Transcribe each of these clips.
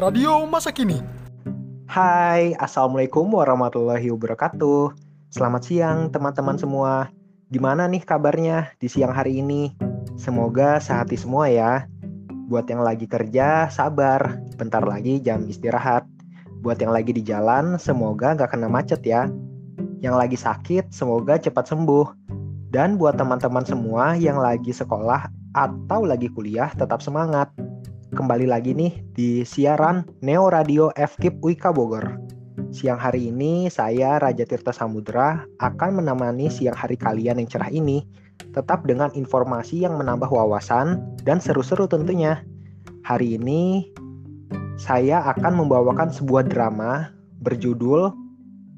Radio Masa Kini. Hai, Assalamualaikum warahmatullahi wabarakatuh. Selamat siang teman-teman semua. Gimana nih kabarnya di siang hari ini? Semoga sehati semua ya. Buat yang lagi kerja, sabar. Bentar lagi jam istirahat. Buat yang lagi di jalan, semoga nggak kena macet ya. Yang lagi sakit, semoga cepat sembuh. Dan buat teman-teman semua yang lagi sekolah atau lagi kuliah, tetap semangat kembali lagi nih di siaran Neo Radio FKIP Wika Bogor. Siang hari ini saya Raja Tirta Samudra akan menemani siang hari kalian yang cerah ini tetap dengan informasi yang menambah wawasan dan seru-seru tentunya. Hari ini saya akan membawakan sebuah drama berjudul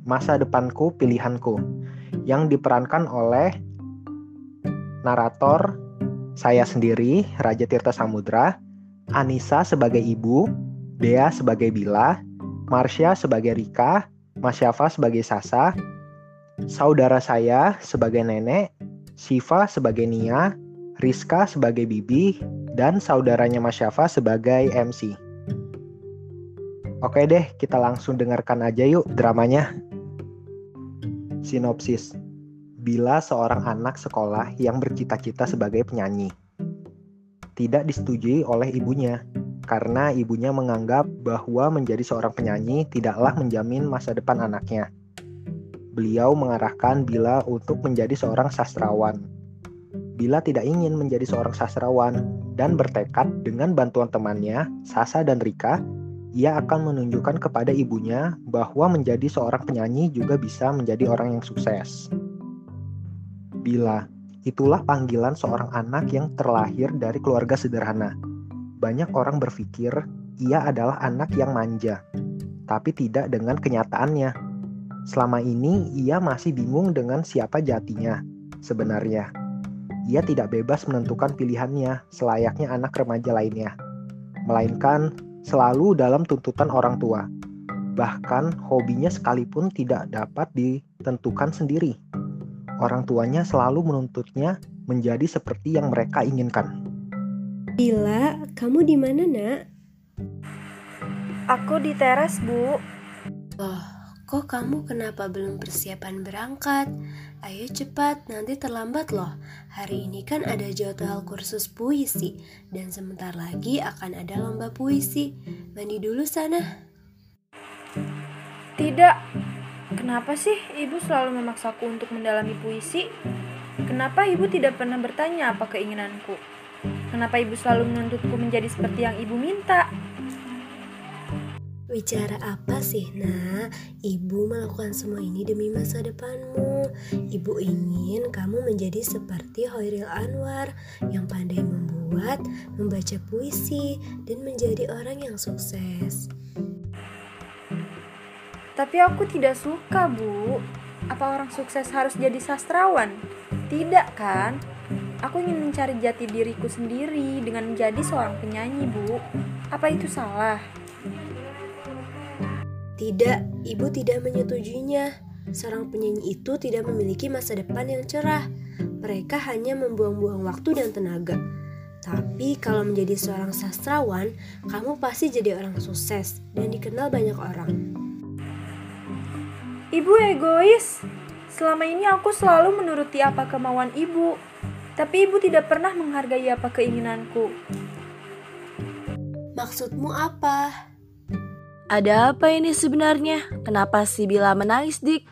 Masa Depanku Pilihanku yang diperankan oleh narator saya sendiri Raja Tirta Samudra Anissa sebagai ibu, Dea sebagai Bila, Marsha sebagai Rika, Masyafa sebagai Sasa, saudara saya sebagai nenek, Siva sebagai Nia, Rizka sebagai Bibi, dan saudaranya Masyafa sebagai MC. Oke deh, kita langsung dengarkan aja yuk dramanya. Sinopsis Bila seorang anak sekolah yang bercita-cita sebagai penyanyi tidak disetujui oleh ibunya karena ibunya menganggap bahwa menjadi seorang penyanyi tidaklah menjamin masa depan anaknya. Beliau mengarahkan Bila untuk menjadi seorang sastrawan. Bila tidak ingin menjadi seorang sastrawan dan bertekad dengan bantuan temannya, Sasa dan Rika, ia akan menunjukkan kepada ibunya bahwa menjadi seorang penyanyi juga bisa menjadi orang yang sukses. Bila Itulah panggilan seorang anak yang terlahir dari keluarga sederhana. Banyak orang berpikir ia adalah anak yang manja, tapi tidak dengan kenyataannya. Selama ini ia masih bingung dengan siapa jatinya sebenarnya. Ia tidak bebas menentukan pilihannya selayaknya anak remaja lainnya, melainkan selalu dalam tuntutan orang tua. Bahkan hobinya sekalipun tidak dapat ditentukan sendiri orang tuanya selalu menuntutnya menjadi seperti yang mereka inginkan. Bila, kamu di mana, Nak? Aku di teras, Bu. Oh, kok kamu kenapa belum persiapan berangkat? Ayo cepat, nanti terlambat loh. Hari ini kan ada jadwal kursus puisi, dan sebentar lagi akan ada lomba puisi. Mandi dulu sana. Tidak, Kenapa sih ibu selalu memaksaku untuk mendalami puisi? Kenapa ibu tidak pernah bertanya apa keinginanku? Kenapa ibu selalu menuntutku menjadi seperti yang ibu minta? Bicara apa sih, nak? Ibu melakukan semua ini demi masa depanmu. Ibu ingin kamu menjadi seperti Hoiril Anwar yang pandai membuat, membaca puisi, dan menjadi orang yang sukses. Tapi aku tidak suka, Bu. Apa orang sukses harus jadi sastrawan? Tidak kan? Aku ingin mencari jati diriku sendiri dengan menjadi seorang penyanyi, Bu. Apa itu salah? Tidak, ibu tidak menyetujuinya. Seorang penyanyi itu tidak memiliki masa depan yang cerah. Mereka hanya membuang-buang waktu dan tenaga. Tapi kalau menjadi seorang sastrawan, kamu pasti jadi orang sukses dan dikenal banyak orang. Ibu egois. Selama ini aku selalu menuruti apa kemauan ibu, tapi ibu tidak pernah menghargai apa keinginanku. Maksudmu apa? Ada apa ini sebenarnya? Kenapa si Bila menangis, Dik?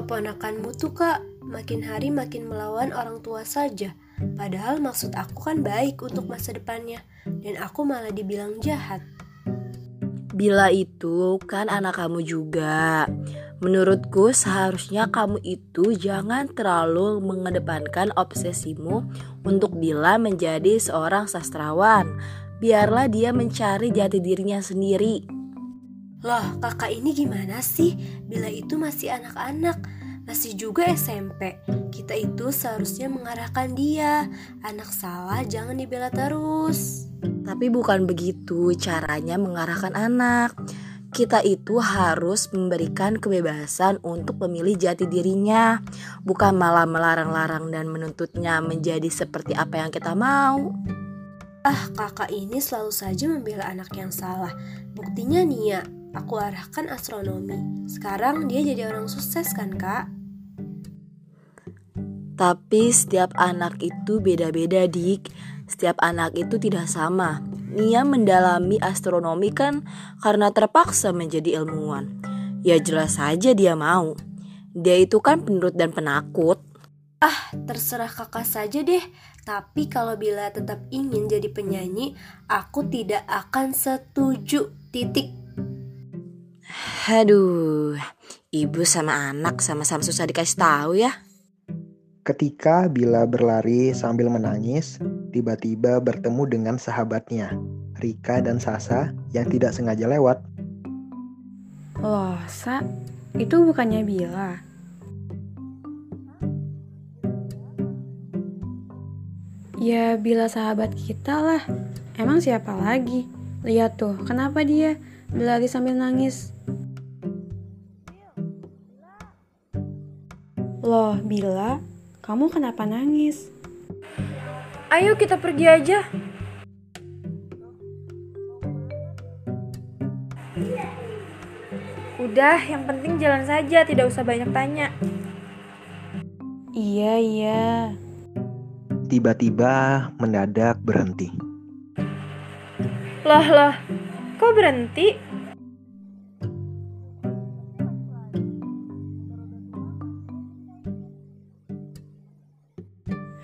Keponakanmu tuh, Kak, makin hari makin melawan orang tua saja. Padahal maksud aku kan baik untuk masa depannya, dan aku malah dibilang jahat. Bila itu kan anak kamu juga. Menurutku seharusnya kamu itu jangan terlalu mengedepankan obsesimu untuk Bila menjadi seorang sastrawan. Biarlah dia mencari jati dirinya sendiri. Loh, kakak ini gimana sih? Bila itu masih anak-anak, masih juga SMP. Kita itu seharusnya mengarahkan dia. Anak salah jangan dibela terus. Tapi bukan begitu caranya mengarahkan anak kita itu harus memberikan kebebasan untuk memilih jati dirinya, bukan malah melarang-larang dan menuntutnya menjadi seperti apa yang kita mau. Ah, kakak ini selalu saja membela anak yang salah. Buktinya Nia, aku arahkan astronomi. Sekarang dia jadi orang sukses kan kak? Tapi setiap anak itu beda-beda dik Setiap anak itu tidak sama Nia mendalami astronomi kan karena terpaksa menjadi ilmuwan Ya jelas saja dia mau Dia itu kan penurut dan penakut Ah, terserah kakak saja deh. Tapi kalau Bila tetap ingin jadi penyanyi, aku tidak akan setuju. Titik. Aduh, ibu sama anak sama-sama susah dikasih tahu ya Ketika Bila berlari sambil menangis, tiba-tiba bertemu dengan sahabatnya, Rika dan Sasa yang tidak sengaja lewat. Loh, Sa, itu bukannya Bila. Ya, Bila sahabat kita lah. Emang siapa lagi? Lihat tuh, kenapa dia berlari sambil nangis? Loh, Bila, kamu kenapa nangis? Ayo kita pergi aja. Udah, yang penting jalan saja, tidak usah banyak tanya. Iya, iya. Tiba-tiba mendadak berhenti. Lah lah, kok berhenti?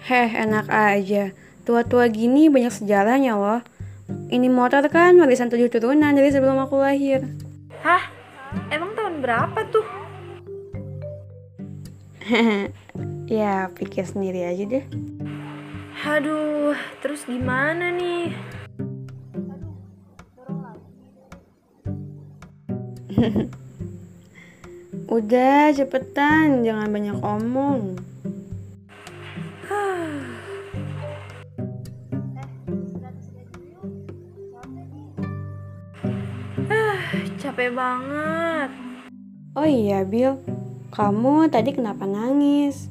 Heh, enak aja. Tua-tua gini banyak sejarahnya loh. Ini motor kan warisan tujuh turunan dari sebelum aku lahir. Hah? Emang tahun berapa tuh? ya, pikir sendiri aja deh. Aduh, terus gimana nih? Udah, cepetan, jangan banyak omong. Capek banget. Oh iya, Bill. Kamu tadi kenapa nangis?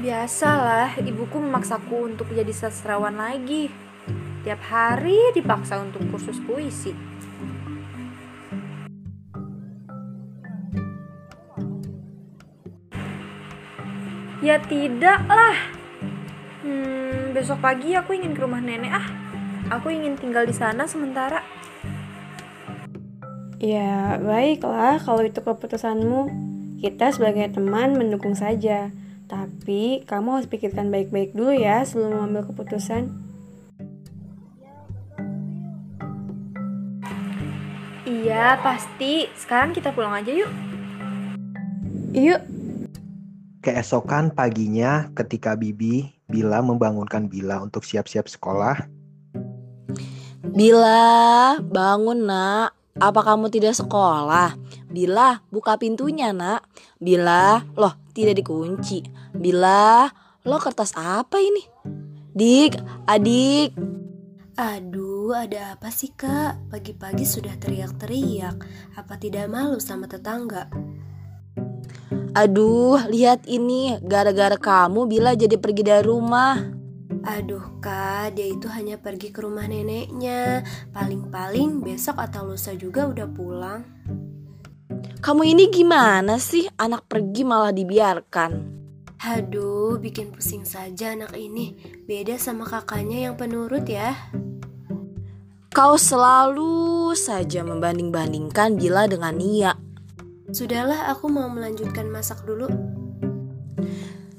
Biasalah, ibuku memaksaku untuk jadi sastrawan lagi. Tiap hari dipaksa untuk kursus puisi. Ya tidak lah. Hmm, besok pagi aku ingin ke rumah nenek ah. Aku ingin tinggal di sana sementara. Ya, baiklah kalau itu keputusanmu. Kita sebagai teman mendukung saja. Tapi kamu harus pikirkan baik-baik dulu ya sebelum mengambil keputusan. Iya, pasti. Sekarang kita pulang aja yuk. Yuk, Keesokan paginya ketika Bibi Bila membangunkan Bila untuk siap-siap sekolah, Bila, bangun nak. Apa kamu tidak sekolah? Bila, buka pintunya nak. Bila, loh tidak dikunci. Bila, lo kertas apa ini? Dik, adik. Aduh, ada apa sih kak? Pagi-pagi sudah teriak-teriak. Apa tidak malu sama tetangga? Aduh, lihat ini. Gara-gara kamu Bila jadi pergi dari rumah. Aduh kak, dia itu hanya pergi ke rumah neneknya. Paling-paling besok atau lusa juga udah pulang. Kamu ini gimana sih? Anak pergi malah dibiarkan. Aduh, bikin pusing saja anak ini. Beda sama kakaknya yang penurut ya. Kau selalu saja membanding-bandingkan Bila dengan Nia. Sudahlah, aku mau melanjutkan masak dulu.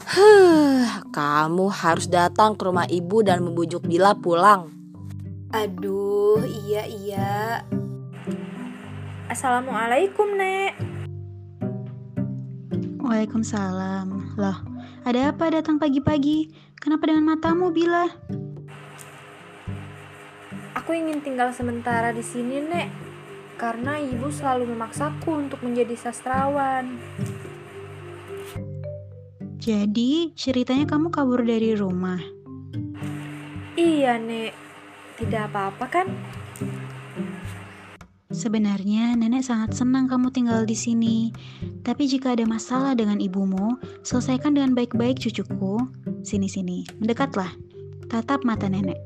Huh, kamu harus datang ke rumah ibu dan membujuk Bila pulang. Aduh, iya iya. Assalamualaikum, Nek. Waalaikumsalam. Loh, ada apa datang pagi-pagi? Kenapa dengan matamu, Bila? Aku ingin tinggal sementara di sini, Nek. Karena ibu selalu memaksaku untuk menjadi sastrawan. Jadi, ceritanya kamu kabur dari rumah. Iya, Nek. Tidak apa-apa kan? Sebenarnya nenek sangat senang kamu tinggal di sini. Tapi jika ada masalah dengan ibumu, selesaikan dengan baik-baik cucuku. Sini-sini, mendekatlah. Tatap mata nenek.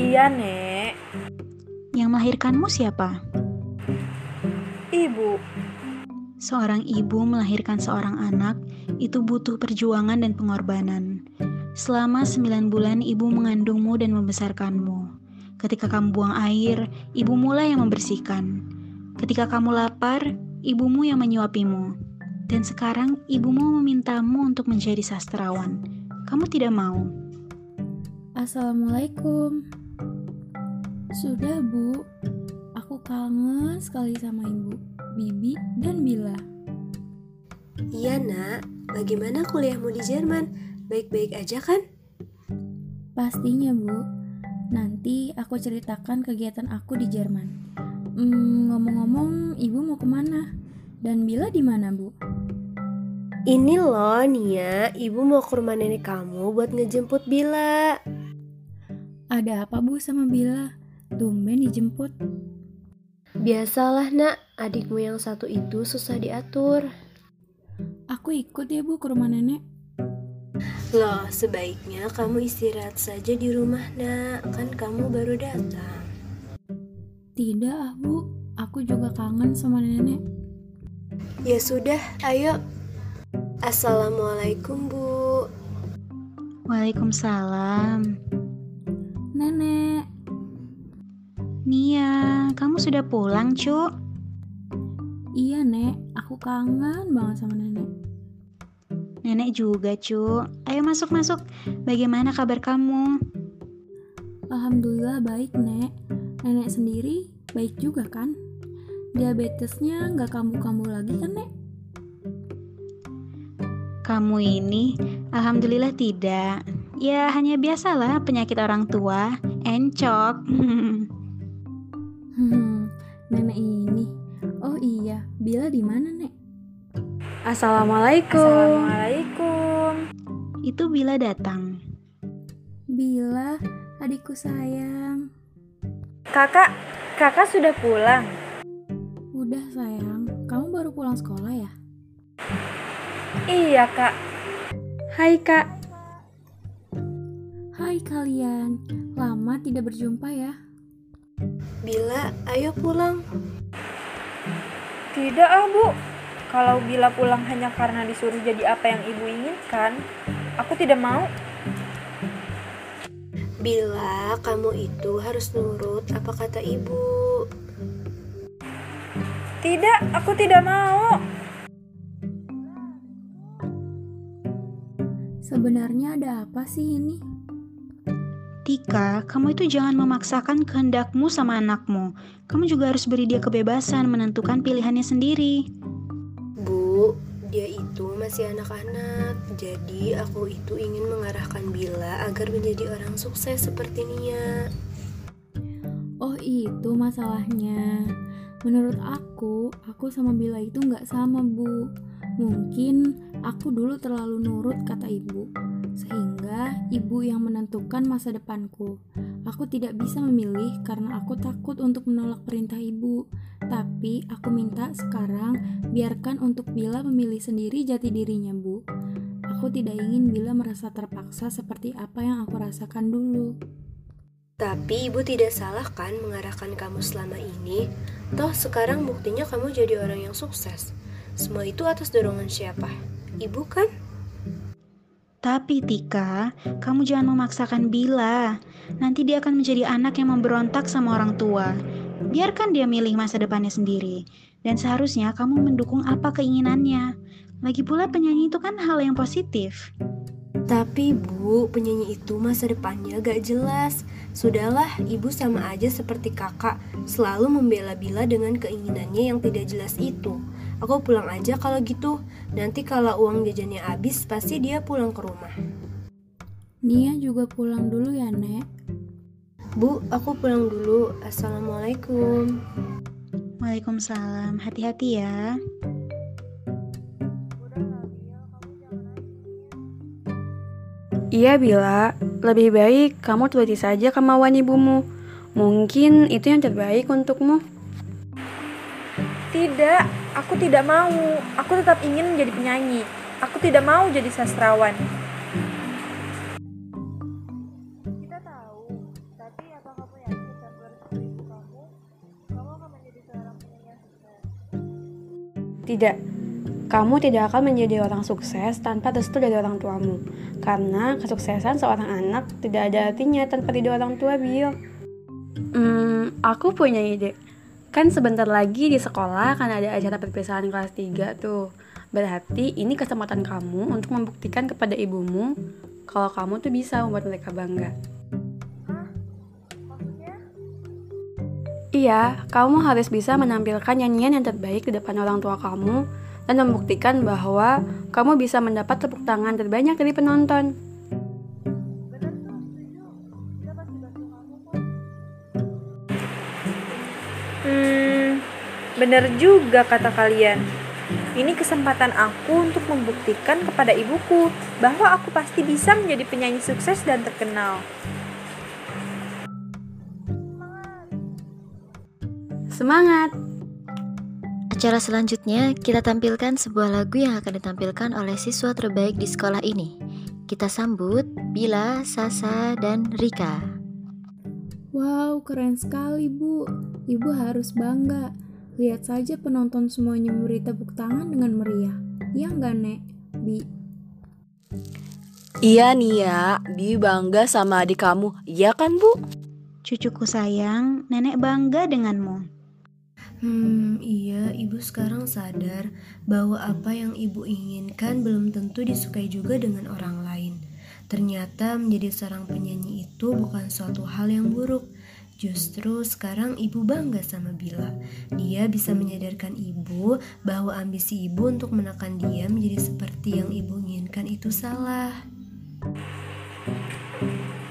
Iya, Nek. Yang melahirkanmu siapa? Ibu, Seorang ibu melahirkan seorang anak itu butuh perjuangan dan pengorbanan. Selama sembilan bulan ibu mengandungmu dan membesarkanmu. Ketika kamu buang air, ibu mulai yang membersihkan. Ketika kamu lapar, ibumu yang menyuapimu. Dan sekarang ibumu memintamu untuk menjadi sastrawan. Kamu tidak mau. Assalamualaikum. Sudah, Bu. Aku kangen sekali sama Ibu, Bibi, dan Bila. Iya nak, bagaimana kuliahmu di Jerman? Baik-baik aja kan? Pastinya, Bu. Nanti aku ceritakan kegiatan aku di Jerman. Hmm, ngomong-ngomong, Ibu mau ke mana? Dan Bila di mana, Bu? Ini loh Nia, ibu mau ke rumah nenek kamu buat ngejemput Bila. Ada apa, Bu, sama Bila? Tumben dijemput. Biasalah nak, adikmu yang satu itu susah diatur. Aku ikut ya, Bu, ke rumah nenek. Loh, sebaiknya kamu istirahat saja di rumah nak, kan kamu baru datang. Tidak, ah, Bu. Aku juga kangen sama nenek. Ya sudah, ayo. Assalamualaikum bu. Waalaikumsalam. Nenek, Nia, kamu sudah pulang, Cuk? Iya, Nek. Aku kangen banget sama nenek. Nenek juga, Cuk. Ayo masuk-masuk. Bagaimana kabar kamu? Alhamdulillah baik, Nek. Nenek sendiri baik juga kan? Diabetesnya nggak kambuh-kambuh lagi kan, Nek? Kamu ini, alhamdulillah tidak. Ya, hanya biasalah penyakit orang tua, encok. Hmm, nenek ini. Oh iya, Bila di mana, Nek? Assalamualaikum. Assalamualaikum. Itu bila datang. Bila, adikku sayang. Kakak, kakak sudah pulang. Udah sayang, kamu baru pulang sekolah ya? Iya, Kak. Hai kak, Hai kalian, lama tidak berjumpa ya. Bila, ayo pulang. Tidak ah, Bu. Kalau bila pulang hanya karena disuruh jadi apa yang ibu inginkan, aku tidak mau. Bila kamu itu harus nurut apa kata ibu. Tidak, aku tidak mau. Sebenarnya ada apa sih ini? Tika, kamu itu jangan memaksakan kehendakmu sama anakmu. Kamu juga harus beri dia kebebasan menentukan pilihannya sendiri. Bu, dia itu masih anak-anak. Jadi aku itu ingin mengarahkan Bila agar menjadi orang sukses seperti Nia. Oh itu masalahnya. Menurut aku, aku sama Bila itu nggak sama bu. Mungkin aku dulu terlalu nurut kata ibu, sehingga ibu yang menentukan masa depanku. Aku tidak bisa memilih karena aku takut untuk menolak perintah ibu. Tapi aku minta sekarang biarkan untuk Bila memilih sendiri jati dirinya bu. Aku tidak ingin Bila merasa terpaksa seperti apa yang aku rasakan dulu. Tapi ibu tidak salah kan mengarahkan kamu selama ini? Toh sekarang buktinya kamu jadi orang yang sukses. Semua itu atas dorongan siapa? Ibu kan? Tapi Tika, kamu jangan memaksakan Bila. Nanti dia akan menjadi anak yang memberontak sama orang tua. Biarkan dia milih masa depannya sendiri. Dan seharusnya kamu mendukung apa keinginannya. Lagi pula penyanyi itu kan hal yang positif. Tapi bu, penyanyi itu masa depannya gak jelas. Sudahlah, ibu sama aja seperti kakak, selalu membela Bila dengan keinginannya yang tidak jelas itu. Aku pulang aja kalau gitu. Nanti kalau uang jajannya habis, pasti dia pulang ke rumah. Nia juga pulang dulu ya, Nek. Bu, aku pulang dulu. Assalamualaikum. Waalaikumsalam. Hati-hati ya. Iya Bila, lebih baik kamu turuti saja kemauan ibumu. Mungkin itu yang terbaik untukmu. Tidak, aku tidak mau aku tetap ingin menjadi penyanyi aku tidak mau jadi sastrawan kita tahu tapi apa kamu yakin kamu kamu akan menjadi seorang penyanyi sukses tidak kamu tidak akan menjadi orang sukses tanpa restu dari orang tuamu. Karena kesuksesan seorang anak tidak ada artinya tanpa ridho orang tua, Bill. Hmm, aku punya ide. Kan sebentar lagi di sekolah kan ada acara perpisahan kelas 3 tuh. Berarti ini kesempatan kamu untuk membuktikan kepada ibumu kalau kamu tuh bisa membuat mereka bangga. Iya, kamu harus bisa menampilkan nyanyian yang terbaik di depan orang tua kamu dan membuktikan bahwa kamu bisa mendapat tepuk tangan terbanyak dari penonton. Bener juga kata kalian. Ini kesempatan aku untuk membuktikan kepada ibuku bahwa aku pasti bisa menjadi penyanyi sukses dan terkenal. Semangat! Acara selanjutnya, kita tampilkan sebuah lagu yang akan ditampilkan oleh siswa terbaik di sekolah ini. Kita sambut Bila, Sasa, dan Rika. Wow, keren sekali, Bu. Ibu harus bangga. Lihat saja penonton semuanya memberi tepuk tangan dengan meriah. Ya nggak, Nek? Bi. Iya nih ya, Bi bangga sama adik kamu. Iya kan, Bu? Cucuku sayang, nenek bangga denganmu. Hmm, iya, ibu sekarang sadar bahwa apa yang ibu inginkan belum tentu disukai juga dengan orang lain. Ternyata menjadi seorang penyanyi itu bukan suatu hal yang buruk. Justru sekarang ibu bangga sama Bila. Dia bisa menyadarkan ibu bahwa ambisi ibu untuk menekan dia menjadi seperti yang ibu inginkan itu salah.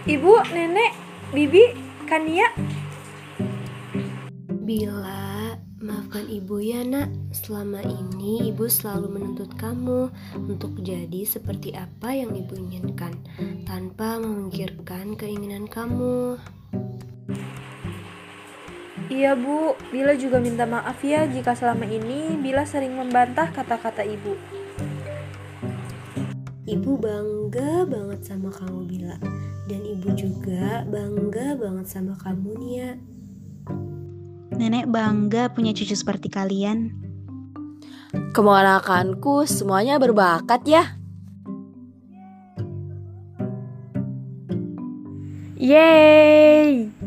Ibu, nenek, bibi, Kania, Bila, maafkan ibu ya nak. Selama ini ibu selalu menuntut kamu untuk jadi seperti apa yang ibu inginkan, tanpa memikirkan keinginan kamu. Iya bu, Bila juga minta maaf ya jika selama ini Bila sering membantah kata-kata ibu. Ibu bangga banget sama kamu Bila Dan ibu juga bangga banget sama kamu Nia Nenek bangga punya cucu seperti kalian. Kemanakanku semuanya berbakat ya. Yeay!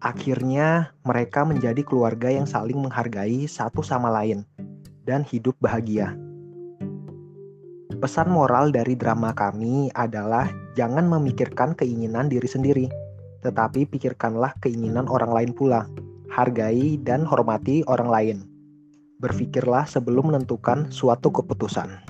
Akhirnya, mereka menjadi keluarga yang saling menghargai satu sama lain dan hidup bahagia. Pesan moral dari drama kami adalah jangan memikirkan keinginan diri sendiri, tetapi pikirkanlah keinginan orang lain pula. Hargai dan hormati orang lain. Berpikirlah sebelum menentukan suatu keputusan.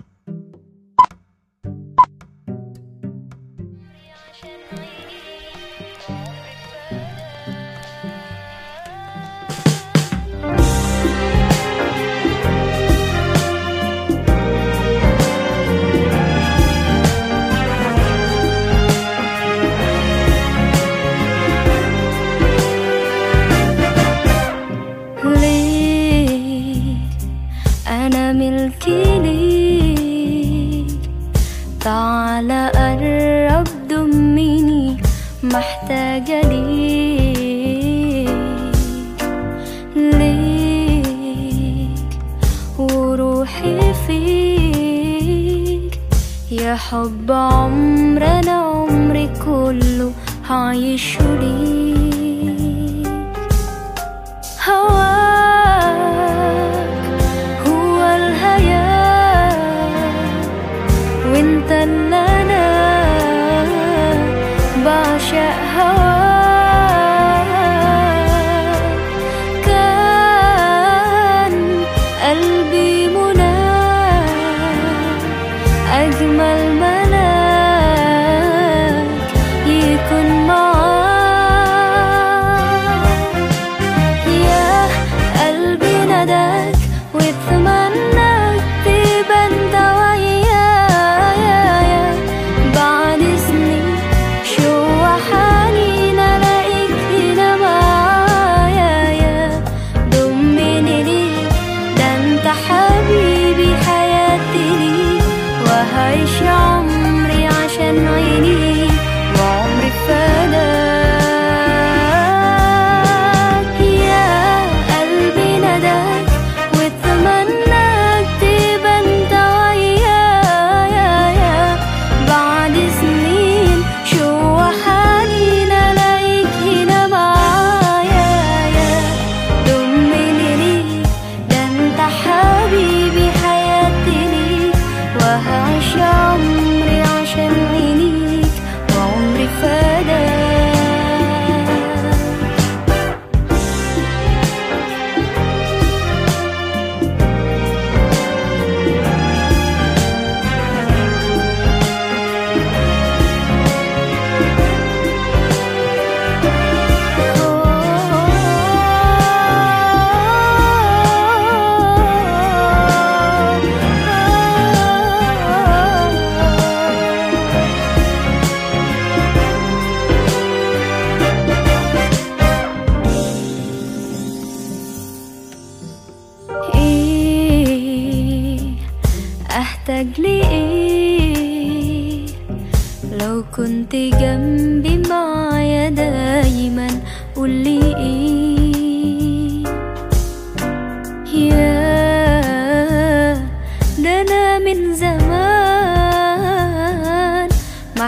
微笑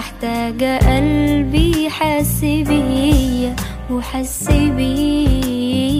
محتاجة قلبي حس بيا وحس بيا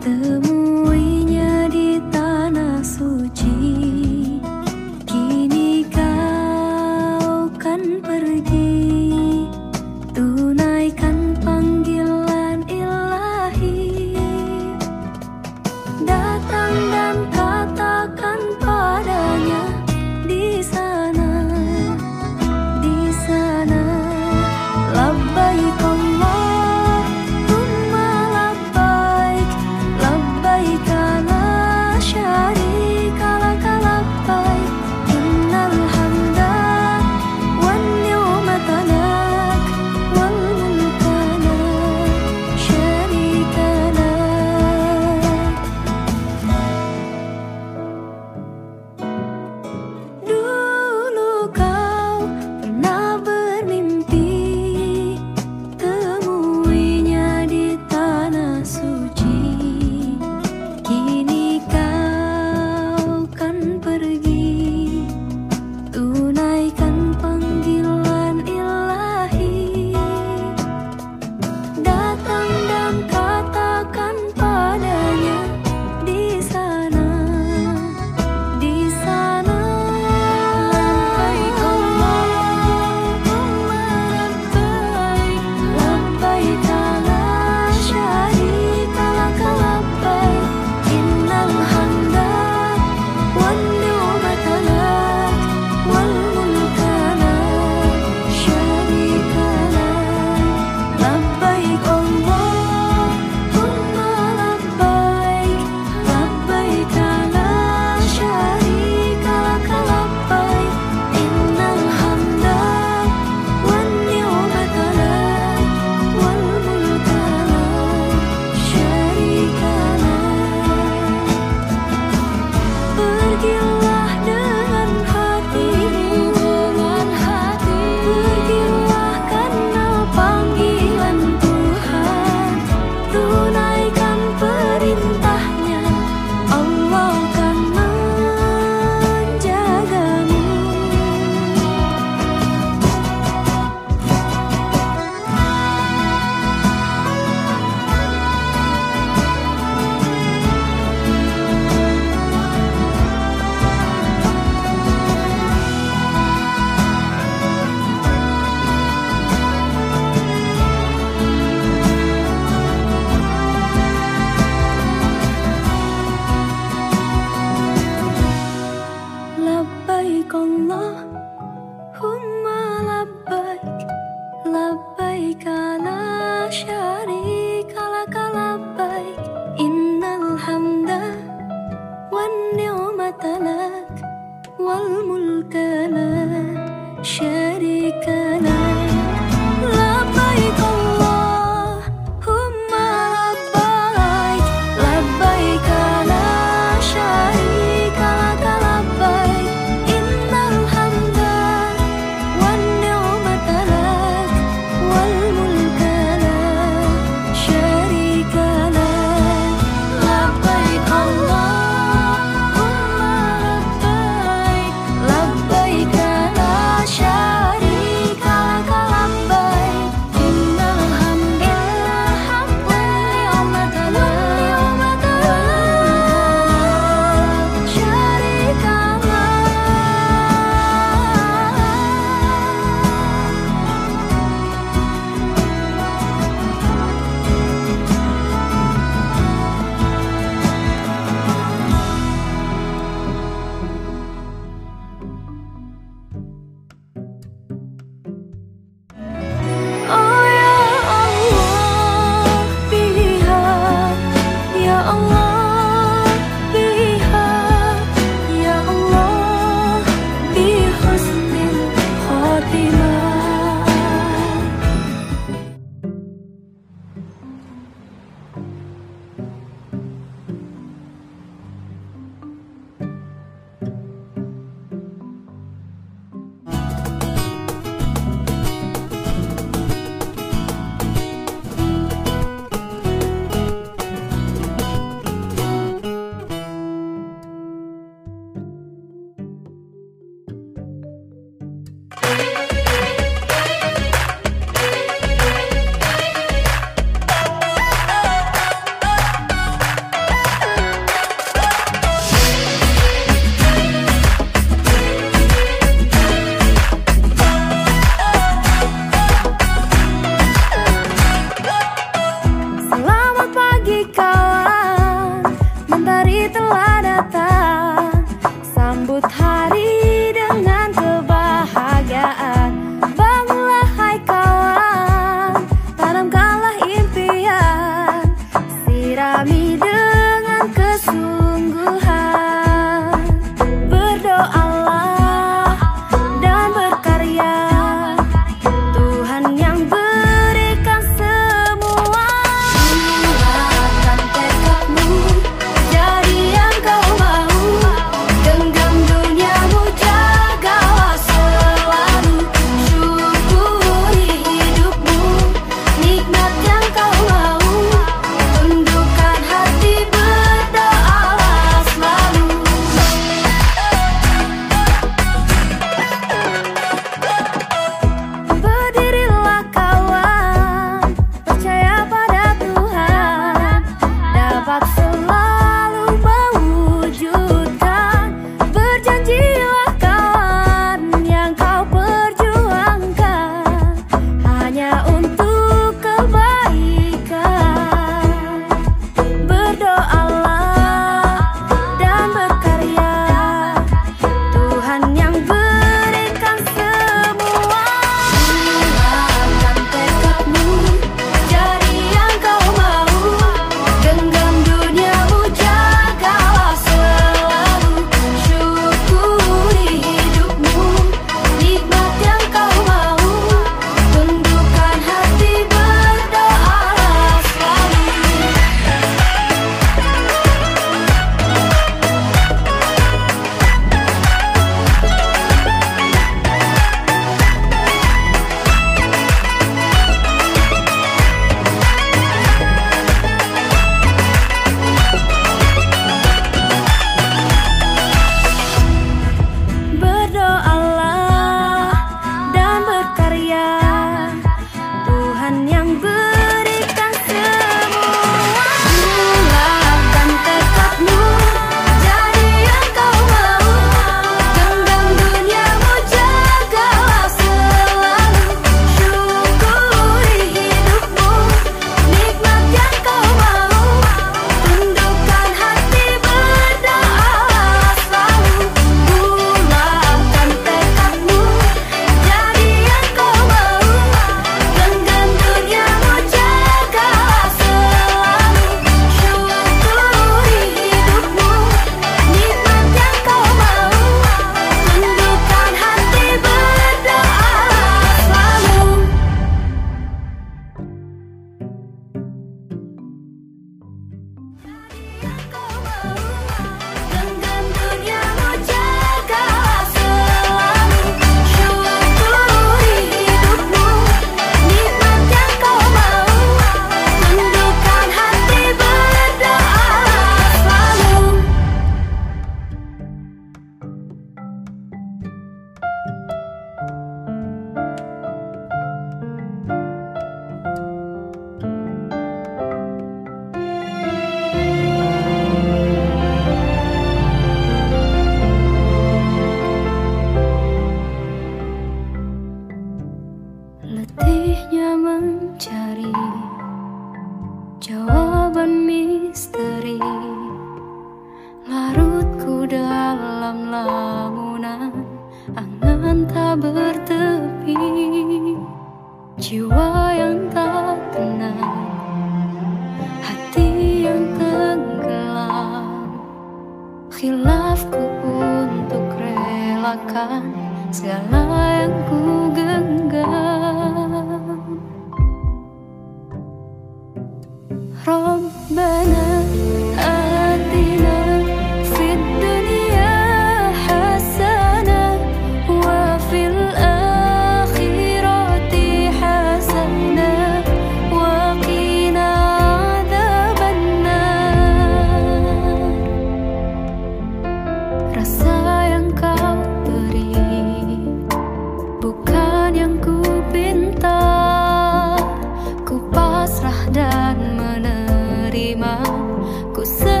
苦涩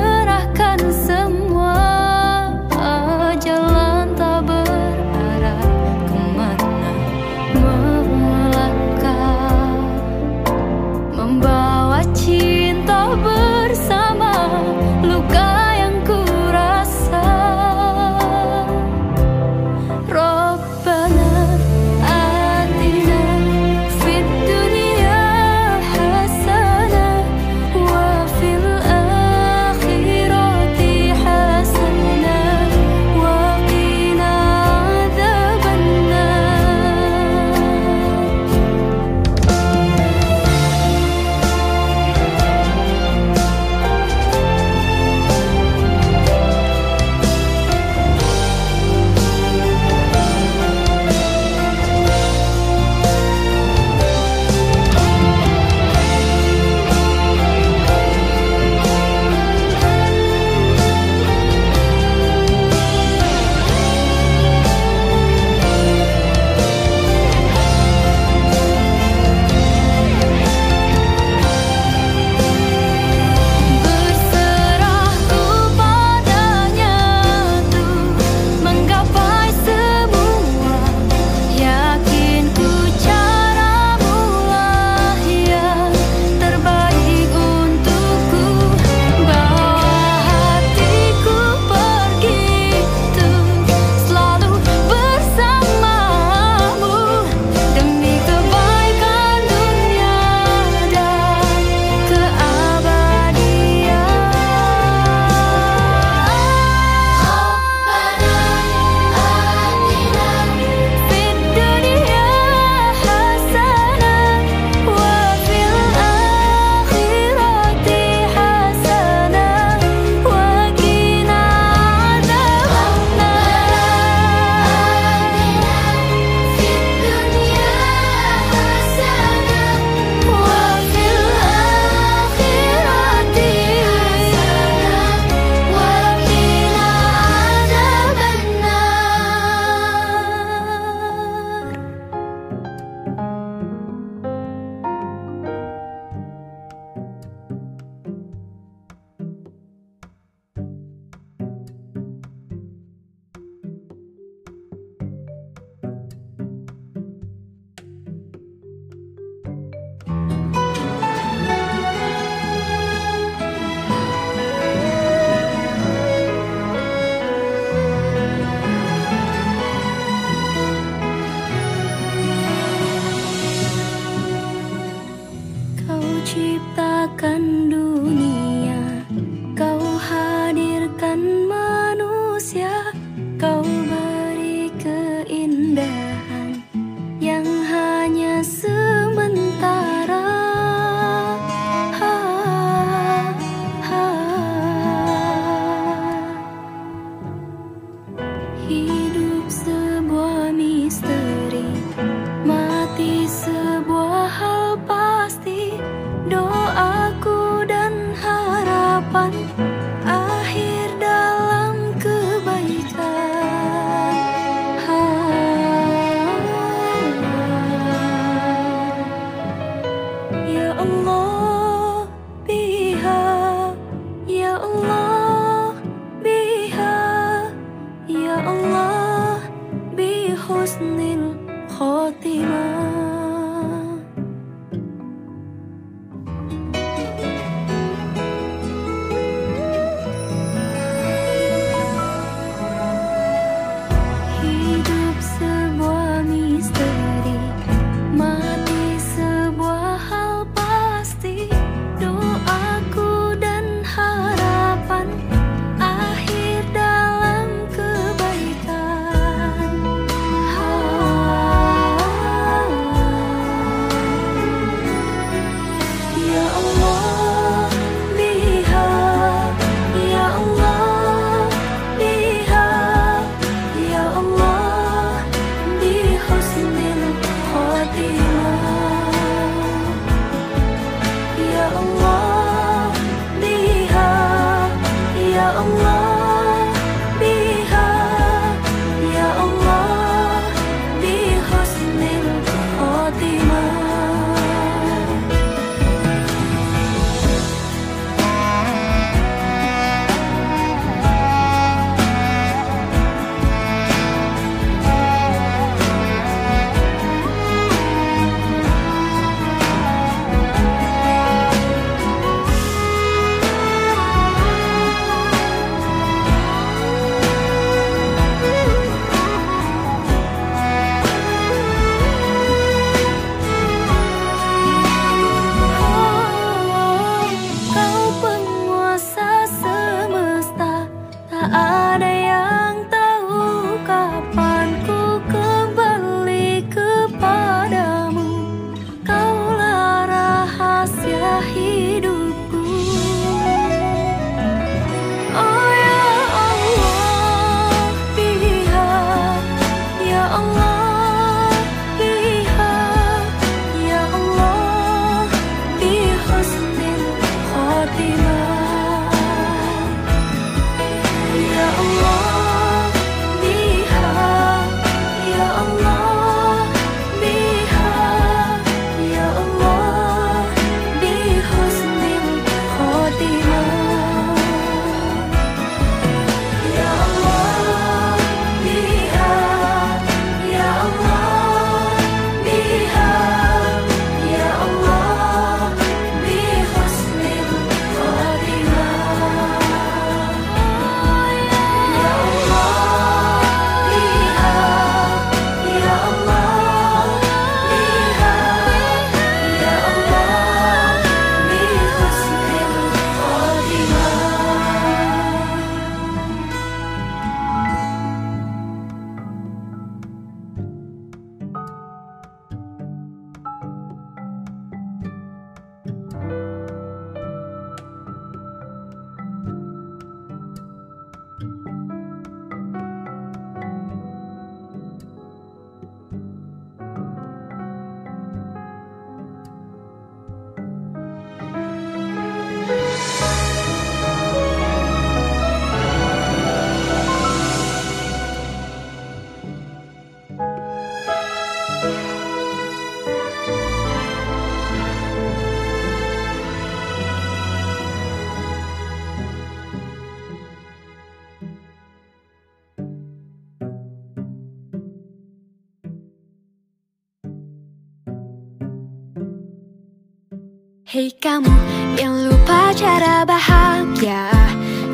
dari kamu yang lupa cara bahagia.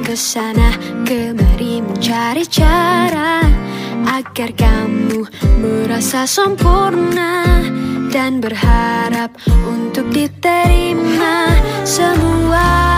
Ke sana kemari mencari cara Agar kamu merasa sempurna Dan berharap untuk diterima semua.